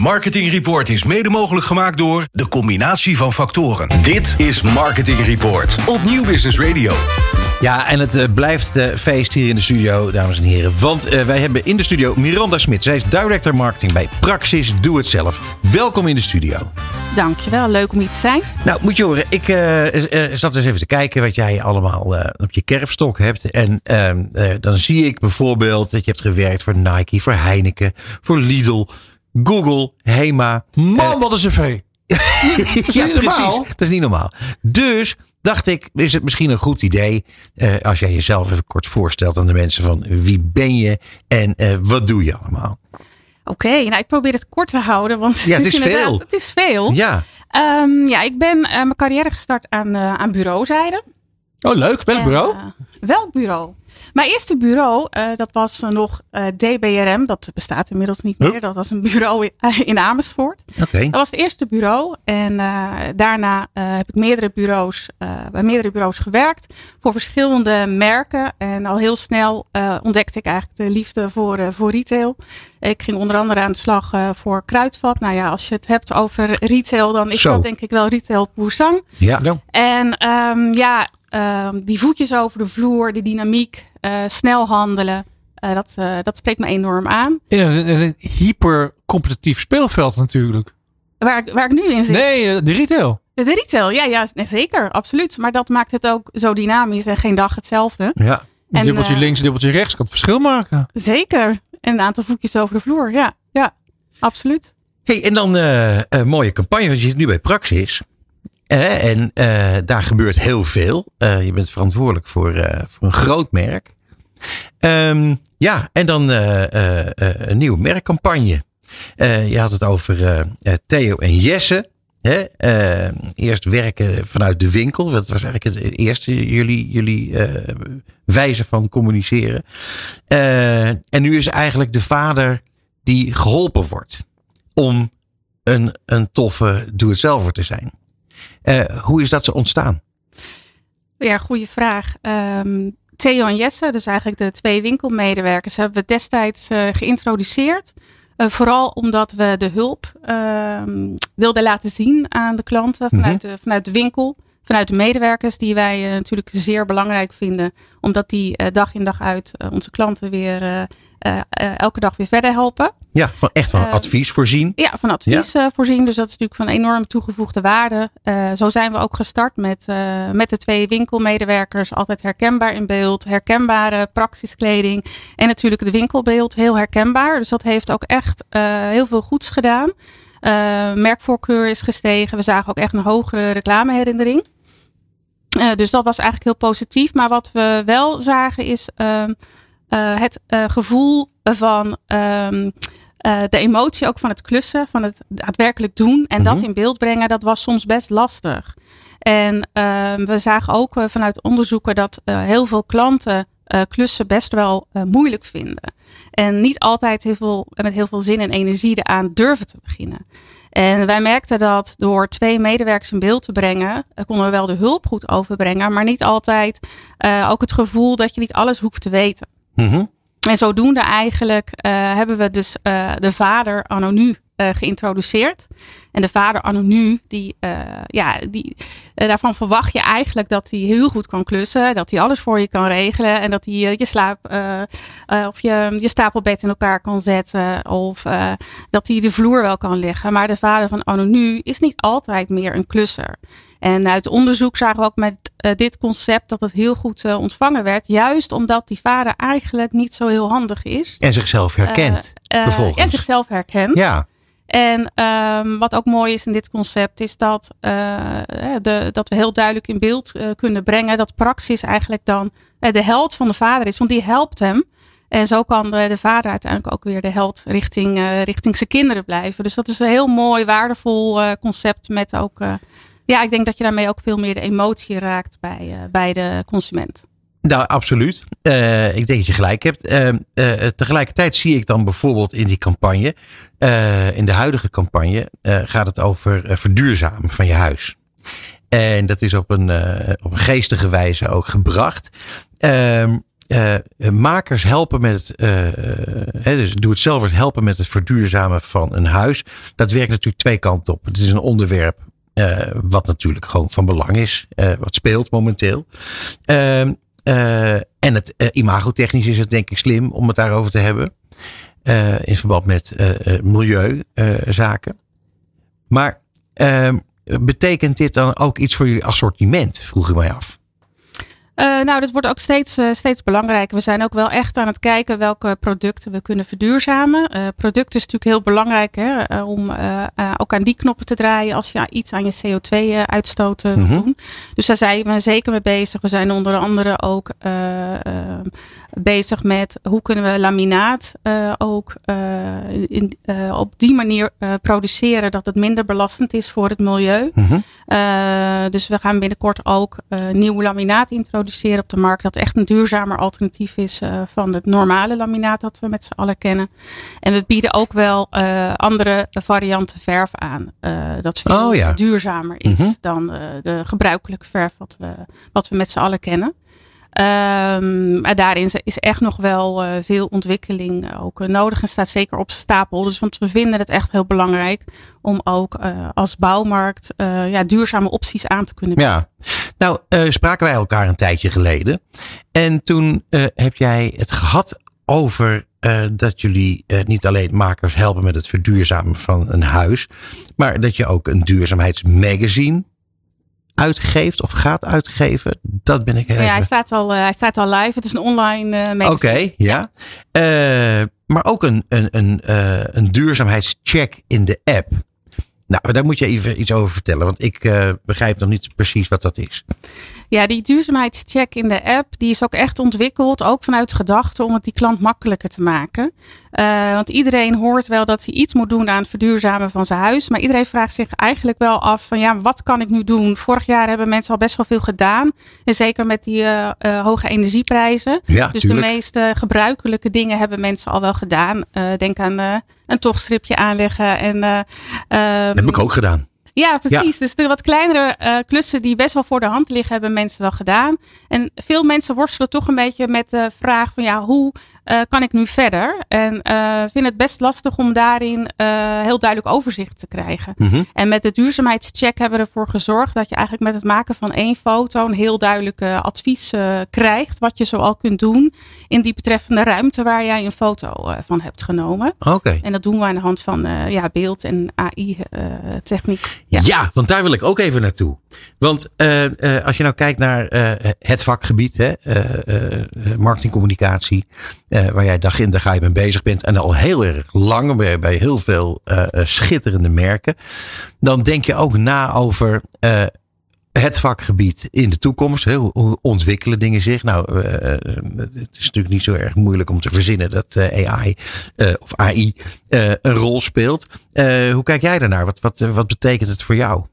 Marketing Report is mede mogelijk gemaakt door de combinatie van factoren. Dit is Marketing Report op Nieuw Business Radio. Ja, en het uh, blijft uh, feest hier in de studio, dames en heren. Want uh, wij hebben in de studio Miranda Smit. Zij is director marketing bij Praxis Doe Het Zelf. Welkom in de studio. Dankjewel, leuk om hier te zijn. Nou, moet je horen, ik zat eens even te kijken wat jij allemaal op je kerfstok hebt. En ehm, dan zie ik bijvoorbeeld dat je hebt gewerkt voor Nike, voor Heineken, voor Lidl, Google, Hema. Man, wat een cv. dat is ja, niet normaal. Precies, dat is niet normaal. Dus dacht ik, is het misschien een goed idee uh, als jij jezelf even kort voorstelt aan de mensen van wie ben je en uh, wat doe je allemaal? Oké, okay, nou ik probeer het kort te houden, want ja, het is veel. Het is veel. Ja, um, ja ik ben uh, mijn carrière gestart aan, aan bureauzijde. Oh, leuk. Welk bureau? Welk bureau? Mijn eerste bureau, uh, dat was uh, nog uh, DBRM. Dat bestaat inmiddels niet meer. Dat was een bureau in, in Amersfoort. Okay. Dat was het eerste bureau. En daarna heb ik meerdere bureaus, bij meerdere bureaus gewerkt. Voor verschillende merken. En al heel snel ontdekte ik eigenlijk de liefde voor, voor retail. Ik ging onder andere aan de slag voor Kruidvat. Nou ja, als je het hebt over retail, dan is Zo. dat denk ik wel retail Poussang. ja. En um, ja, um, die voetjes over de vloer, die dynamiek, uh, snel handelen. Uh, dat, uh, dat spreekt me enorm aan. In een, hyper competitief speelveld natuurlijk. Waar, waar ik nu in zit. Nee, de retail. De, de retail, ja, ja nee, zeker, absoluut. Maar dat maakt het ook zo dynamisch en geen dag hetzelfde. Ja. Een dubbeltje links, een dubbeltje rechts kan het verschil maken. Zeker. En een aantal voetjes over de vloer, ja. Ja, absoluut. Hey, en dan een mooie campagne, want je zit nu bij Praxis. En uh, daar gebeurt heel veel. Uh, je bent verantwoordelijk voor, voor een groot merk. Um, ja, en dan een nieuwe merkcampagne. je had het over Theo en Jesse. Hè? eerst werken vanuit de winkel. Dat was eigenlijk het eerste jullie, jullie wijze van communiceren. en nu is eigenlijk de vader die geholpen wordt om een, een toffe doe-het-zelver te zijn. Uh, hoe is dat zo ontstaan? Ja, goede vraag. Um, Theo en Jesse, dus eigenlijk de twee winkelmedewerkers, hebben we destijds uh, geïntroduceerd. Uh, vooral omdat we de hulp uh, wilden laten zien aan de klanten vanuit, mm -hmm. de, vanuit de winkel. Vanuit de medewerkers, die wij uh, natuurlijk zeer belangrijk vinden. Omdat die dag in dag uit onze klanten weer elke dag weer verder helpen. Ja, van echt van advies voorzien. Ja, van advies ja. voorzien. Dus dat is natuurlijk van enorm toegevoegde waarde. Uh, zo zijn we ook gestart met, uh, met de twee winkelmedewerkers. Altijd herkenbaar in beeld. Herkenbare praxiskleding. En natuurlijk het winkelbeeld heel herkenbaar. Dus dat heeft ook echt heel veel goeds gedaan. merkvoorkeur is gestegen. We zagen ook echt een hogere reclameherinnering. dus dat was eigenlijk heel positief. Maar wat we wel zagen is het gevoel van... Um, uh, de emotie ook van het klussen, van het daadwerkelijk doen en Mhm. dat in beeld brengen, dat was soms best lastig. En uh, we zagen ook uh, vanuit onderzoeken dat uh, heel veel klanten klussen best wel moeilijk vinden. En niet altijd heel veel, met heel veel zin en energie eraan durven te beginnen. En wij merkten dat door twee medewerkers in beeld te brengen, konden we wel de hulp goed overbrengen, maar niet altijd ook het gevoel dat je niet alles hoeft te weten. Mm-hmm. En zodoende eigenlijk uh, hebben we dus uh, de vader anonu uh, geïntroduceerd. En de vader anonu, die, ja, die, daarvan verwacht je eigenlijk dat hij heel goed kan klussen. Dat hij alles voor je kan regelen. En dat hij je slaap of je, je stapelbed in elkaar kan zetten. Of dat hij de vloer wel kan leggen. Maar de vader van anonu is niet altijd meer een klusser. En uit onderzoek zagen we ook met uh, dit concept dat het heel goed uh, ontvangen werd. Juist omdat die vader eigenlijk niet zo heel handig is. En zichzelf herkent. Uh, vervolgens. En zichzelf herkent. Ja. En um, wat ook mooi is in dit concept is dat, de, dat we heel duidelijk in beeld kunnen brengen dat praxis eigenlijk dan de held van de vader is. Want die helpt hem. En zo kan de, de vader uiteindelijk ook weer de held richting, richting zijn kinderen blijven. Dus dat is een heel mooi, waardevol concept met ook ja, ik denk dat je daarmee ook veel meer de emotie raakt bij, uh, bij de consument. Nou, absoluut. Uh, ik denk dat je gelijk hebt. Uh, tegelijkertijd zie ik dan bijvoorbeeld in die campagne, in de huidige campagne, gaat het over verduurzamen van je huis. En dat is op een, op een geestige wijze ook gebracht. Ehm, makers helpen met het, dus doe het zelf helpen met het verduurzamen van een huis. Dat werkt natuurlijk twee kanten op. Het is een onderwerp wat natuurlijk gewoon van belang is, wat speelt momenteel. Ehm, en het imagotechnisch is het denk ik slim om het daarover te hebben. in verband met milieuzaken. maar ehm, betekent dit dan ook iets voor jullie assortiment? Vroeg ik mij af. Uh, nou, dat wordt ook steeds, uh, steeds belangrijker. We zijn ook wel echt aan het kijken welke producten we kunnen verduurzamen. Uh, product is natuurlijk heel belangrijk hè, om ook aan die knoppen te draaien als je iets aan je CO2-uitstoot mm -hmm. doen. Dus daar zijn we zeker mee bezig. We zijn onder andere ook bezig met hoe kunnen we laminaat ook in, op die manier produceren dat het minder belastend is voor het milieu. -hmm. dus we gaan binnenkort ook nieuw laminaat introduceren op de markt. Dat echt een duurzamer alternatief is van het normale laminaat dat we met z'n allen kennen. En we bieden ook wel andere varianten verf aan. Dat veel oh, ja. duurzamer is -hmm. dan de gebruikelijke verf wat we, wat we met z'n allen kennen. Um, maar daarin is echt nog wel uh, veel ontwikkeling ook nodig en staat zeker op stapel. Dus want we vinden het echt heel belangrijk om ook als bouwmarkt ja, duurzame opties aan te kunnen bieden. Ja, nou spraken wij elkaar een tijdje geleden. En toen heb jij het gehad over dat jullie niet alleen makers helpen met het verduurzamen van een huis, maar dat je ook een duurzaamheidsmagazine uitgeeft of gaat uitgeven. Dat ben ik heel Ja, hij staat, al, uh, hij staat al live. Het is een online uh. Oké, ja. ja. Uh, maar ook een, een, een, een duurzaamheidscheck in de app. Nou, daar moet je even iets over vertellen. Want ik begrijp nog niet precies wat dat is. Ja, die duurzaamheidscheck in de app, die is ook echt ontwikkeld, ook vanuit gedachte om het die klant makkelijker te maken. Uh, want iedereen hoort wel dat hij iets moet doen aan het verduurzamen van zijn huis. Maar iedereen vraagt zich eigenlijk wel af van ja, wat kan ik nu doen? Vorig jaar hebben mensen al best wel veel gedaan. En zeker met die uh, uh, hoge energieprijzen. Ja, dus tuurlijk. de meeste gebruikelijke dingen hebben mensen al wel gedaan. denk aan een tochtstripje aanleggen. En, heb ik ook gedaan. Ja, precies. Dus de wat kleinere uh, klussen die best wel voor de hand liggen, hebben mensen wel gedaan. En veel mensen worstelen toch een beetje met de vraag van ja, hoe uh, kan ik nu verder? En uh, vind het best lastig om daarin heel duidelijk overzicht te krijgen. Mm -hmm. En met de duurzaamheidscheck hebben we ervoor gezorgd dat je eigenlijk met het maken van één foto een heel duidelijk advies krijgt. Wat je zoal kunt doen in die betreffende ruimte waar jij een foto van hebt genomen. Oké. Okay. En dat doen we aan de hand van ja, beeld- en AI-techniek. Ja. want daar wil ik ook even naartoe. Want uh, uh, als je nou kijkt naar uh, het vakgebied, hè, marketingcommunicatie, waar jij dag in dag uit mee bezig bent en al heel erg lang bij, bij heel veel schitterende merken, dan denk je ook na over het vakgebied in de toekomst. Hoe ontwikkelen dingen zich? Nou, uh, het is natuurlijk niet zo erg moeilijk om te verzinnen dat uh, AI uh, of AI een rol speelt. hoe kijk jij daarnaar? Wat, wat, wat betekent het voor jou?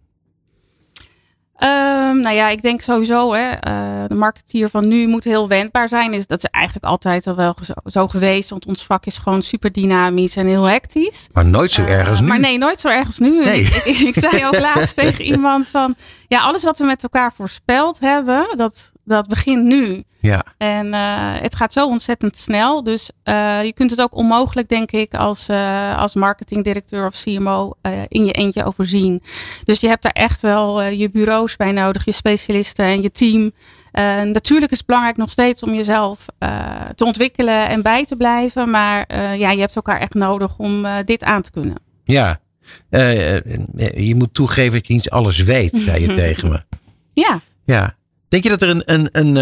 Um, nou ja, ik denk sowieso, hè, uh, de marketeer van nu moet heel wendbaar zijn. Is, dat is eigenlijk altijd al wel zo, zo, geweest. Want ons vak is gewoon super dynamisch en heel hectisch. Maar nooit zo erg als nu. Maar nee, nooit zo erg als nu. Nee. Ik, ik, ik, zei ook laatst tegen iemand van... Ja, alles wat we met elkaar voorspeld hebben, dat, dat begint nu. Ja. En uh, het gaat zo ontzettend snel. Dus uh, je kunt het ook onmogelijk, denk ik, als, uh, als marketingdirecteur of CMO in je eentje overzien. Dus je hebt daar echt wel je bureaus bij nodig, je specialisten en je team. natuurlijk is het belangrijk nog steeds om jezelf te ontwikkelen en bij te blijven. Maar ja, je hebt elkaar echt nodig om dit aan te kunnen. Ja, je moet toegeven dat je niet alles weet, zei je tegen me. Ja. Ja. Denk je dat er een, een, een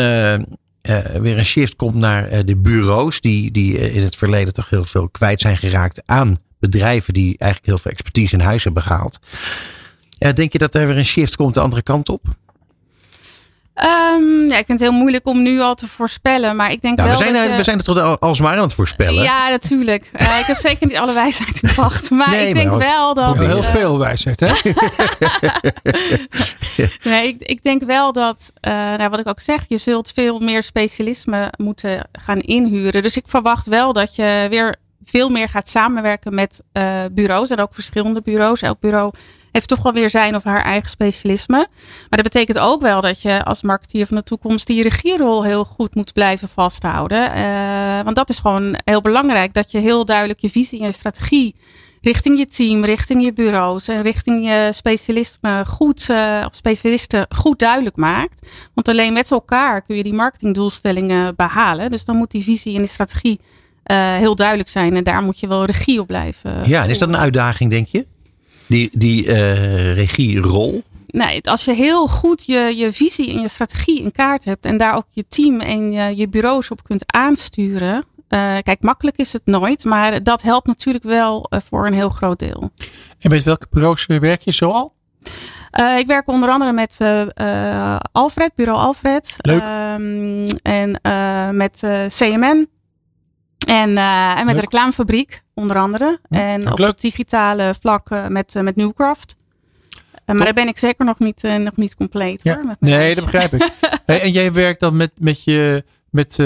uh, weer een shift komt naar uh, de bureaus, die, die in het verleden toch heel veel kwijt zijn geraakt aan bedrijven die eigenlijk heel veel expertise in huis hebben gehaald. denk je dat er weer een shift komt de andere kant op? Um, ja, ik vind het heel moeilijk om nu al te voorspellen, maar ik denk nou, wel. We zijn, dat je... we zijn het toch alsmaar aan het voorspellen? Ja, natuurlijk. Uh, ik heb zeker niet alle wijsheid in pacht, maar nee, ik denk maar wel dat. Heel uh, veel wijsheid, hè? nee, ik, ik, denk wel dat, uh, nou, wat ik ook zeg, je zult veel meer specialisme moeten gaan inhuren. Dus ik verwacht wel dat je weer veel meer gaat samenwerken met bureaus en ook verschillende bureaus. Elk bureau heeft toch wel weer zijn of haar eigen specialisme. Maar dat betekent ook wel dat je als marketeer van de toekomst die regierol heel goed moet blijven vasthouden. Uh, want dat is gewoon heel belangrijk. Dat je heel duidelijk je visie en je strategie richting je team, richting je bureaus en richting je specialisme goed, uh, of specialisten goed duidelijk maakt. Want alleen met elkaar kun je die marketingdoelstellingen behalen. Dus dan moet die visie en die strategie uh, heel duidelijk zijn. En daar moet je wel regie op blijven. Ja, en is dat een uitdaging, denk je? Die, die uh, regierol? Nee, als je heel goed je, je visie en je strategie in kaart hebt en daar ook je team en je, je bureaus op kunt aansturen, uh, kijk, makkelijk is het nooit, maar dat helpt natuurlijk wel uh, voor een heel groot deel. En met welke bureaus werk je zoal? Uh, ik werk onder andere met Alfred, bureau Alfred. Leuk. Um, en met CMN. En, en met de reclamefabriek, onder andere. Hm, en op het digitale vlak met, met Newcraft. maar daar ben ik zeker nog niet, nog niet compleet ja. hoor. Met nee, dat begrijp ik. hey, en jij werkt dan met, met je. Met,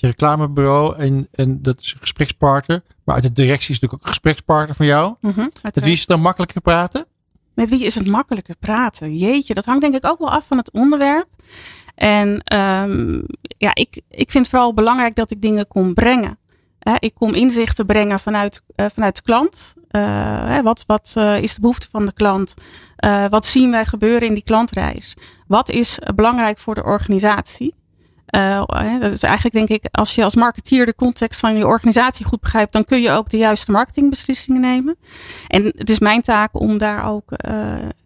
je reclamebureau en, en dat is een gesprekspartner. Maar uit de directie is natuurlijk ook een gesprekspartner van jou. Mm -hmm, met wie is het dan makkelijker praten? Met wie is het makkelijker praten? Jeetje, dat hangt denk ik ook wel af van het onderwerp. En um, ja, ik, ik vind vooral belangrijk dat ik dingen kom brengen. Ik kom inzichten brengen vanuit, uh, vanuit de klant. Uh, wat wat uh, is de behoefte van de klant? wat zien wij gebeuren in die klantreis? Wat is belangrijk voor de organisatie? Dat is eigenlijk denk ik, als je als marketeer de context van je organisatie goed begrijpt, dan kun je ook de juiste marketingbeslissingen nemen. En het is mijn taak om daar ook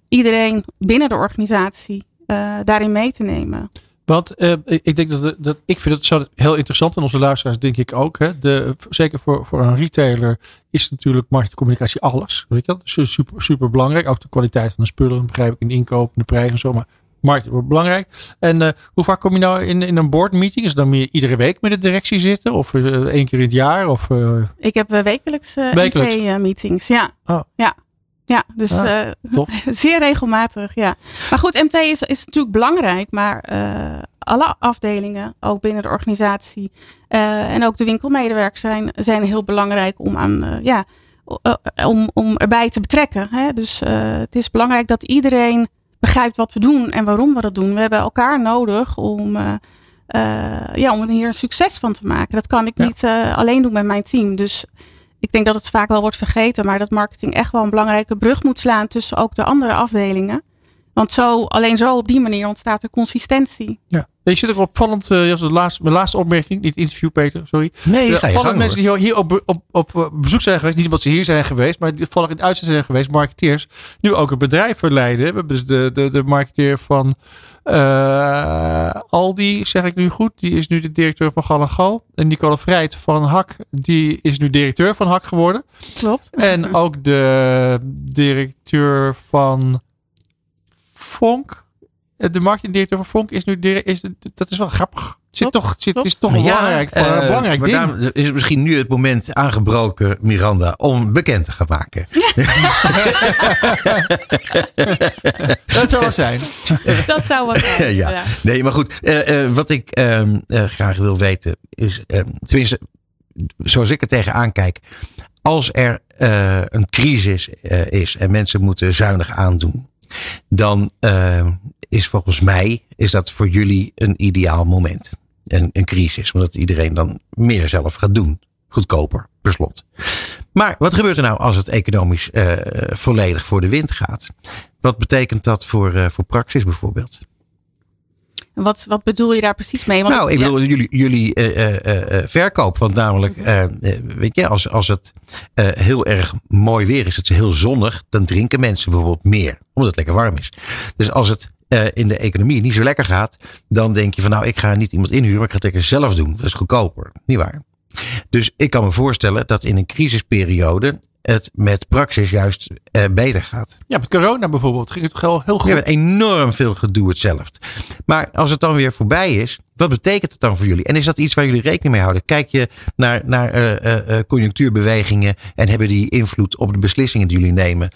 iedereen binnen de organisatie uh, daarin mee te nemen. Want ik denk dat, dat ik vind het zo heel interessant en onze luisteraars denk ik ook. Hè, de, zeker voor, voor een retailer is natuurlijk marketingcommunicatie alles. Weet je dat? Dus super, super belangrijk. Ook de kwaliteit van de spullen, begrijp ik, in de inkoop, in de prijs en zo. Maar markt wordt belangrijk. En uh, hoe vaak kom je nou in, in een board meeting? Is het dan meer iedere week met de directie zitten? Of uh, één keer in het jaar? Of, uh... Ik heb wekelijks, wekelijks. meetings, ja. Oh. Ja. Ja, dus ah, zeer regelmatig, ja. Maar goed, MT is, is natuurlijk belangrijk, maar alle afdelingen, ook binnen de organisatie en ook de winkelmedewerkers zijn, zijn heel belangrijk om aan, ja, om, om erbij te betrekken. Hè? Dus het is belangrijk dat iedereen begrijpt wat we doen en waarom we dat doen. We hebben elkaar nodig om, ja, om hier een succes van te maken. Dat kan ik Ja. niet alleen doen met mijn team. Dus ik denk dat het vaak wel wordt vergeten, maar dat marketing echt wel een belangrijke brug moet slaan tussen ook de andere afdelingen. Want zo, alleen zo op die manier ontstaat er consistentie. Ja. Je zit ook opvallend, uh, had de laatste, mijn laatste opmerking, niet interview Peter, sorry. Nee, De ga je opvallend gang, mensen hoor. die hier op, op, op, op bezoek zijn geweest, niet omdat ze hier zijn geweest, maar die toevallig in het uitzending zijn geweest, marketeers, nu ook een bedrijf verleiden. We hebben dus de, de, de marketeer van uh, Aldi, zeg ik nu goed, die is nu de directeur van Gal en Gal. En Nicole Vrijt van Hak, die is nu directeur van Hak geworden. Klopt. En ook de directeur van Fonk. De marketingdirecteur van Fonk is nu is dat is wel grappig. Het zit toch, het zit, klopt. is toch een belangrijk, eh, een belangrijk maar ding. daarom is het misschien nu het moment aangebroken, Miranda, om bekend te gaan maken. Dat zou wel zijn. Dat zou wat zijn. ja. Nee, maar goed. eh, eh, wat ik ehm, eh, graag wil weten is, ehm, tenminste, zoals ik er tegenaan kijk. Als er eh, een crisis eh, is en mensen moeten zuinig aandoen. Dan ehm, is volgens mij, is dat voor jullie een ideaal moment. Een, een crisis, omdat iedereen dan meer zelf gaat doen. Goedkoper, per slot. Maar wat gebeurt er nou als het economisch eh, volledig voor de wind gaat? Wat betekent dat voor, eh, voor Praxis bijvoorbeeld? Wat, wat bedoel je daar precies mee? Want nou, ik ja, bedoel jullie, jullie eh, verkoop. Want namelijk, eh, weet je, als, als het heel erg mooi weer is, het is heel zonnig, dan drinken mensen bijvoorbeeld meer. Omdat het lekker warm is. Dus als het eh, in de economie niet zo lekker gaat, dan denk je van nou, ik ga niet iemand inhuren, maar ik ga het lekker zelf doen. Dat is goedkoper. Niet waar? Dus ik kan me voorstellen dat in een crisisperiode het met Praxis juist eh, beter gaat. Ja, met corona bijvoorbeeld ging het heel, goed. hebben enorm veel gedoe hetzelfde. Maar als het dan weer voorbij is, wat betekent het dan voor jullie? En is dat iets waar jullie rekening mee houden? Kijk je naar, naar eh, conjunctuurbewegingen en hebben die invloed op de beslissingen die jullie nemen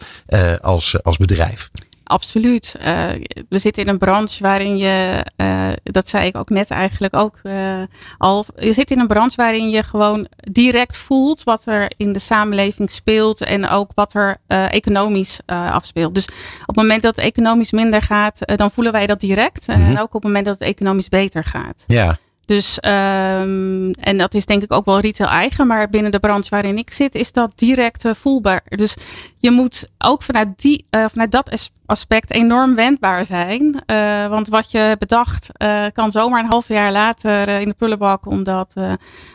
als, als bedrijf? Absoluut. Uh, we zitten in een branche waarin je, uh, dat zei ik ook net eigenlijk ook uh, al, je zit in een branche waarin je gewoon direct voelt wat er in de samenleving speelt en ook wat er economisch afspeelt. Dus op het moment dat het economisch minder gaat, dan voelen wij dat direct. Mm -hmm. En ook op het moment dat het economisch beter gaat. Ja. Dus, um, en dat is denk ik ook wel retail eigen, maar binnen de branche waarin ik zit, is dat direct uh, voelbaar. Dus je moet ook vanuit, die, uh, vanuit dat aspect enorm wendbaar zijn. Uh, want wat je bedacht kan zomaar een half jaar later in de prullenbak, omdat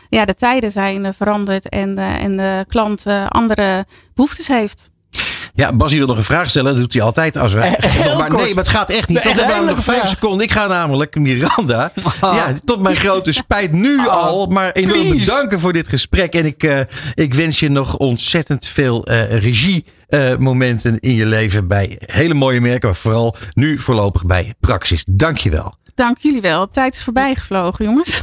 ja, de tijden zijn veranderd en, en de klant andere behoeftes heeft. Ja, Bas wil nog een vraag stellen. Dat doet hij altijd als wij. Heel maar kort. nee, maar het gaat echt niet. We hebben nog vijf seconden. Ik ga namelijk Miranda. Ja, tot mijn grote spijt nu Oh, al. Maar enorm please. bedanken voor dit gesprek. En ik, uh, ik wens je nog ontzettend veel uh, regie. Uh, momenten in je leven bij hele mooie merken, maar vooral nu voorlopig bij Praxis. Dank je wel. Dank jullie wel. Tijd is voorbij gevlogen, jongens.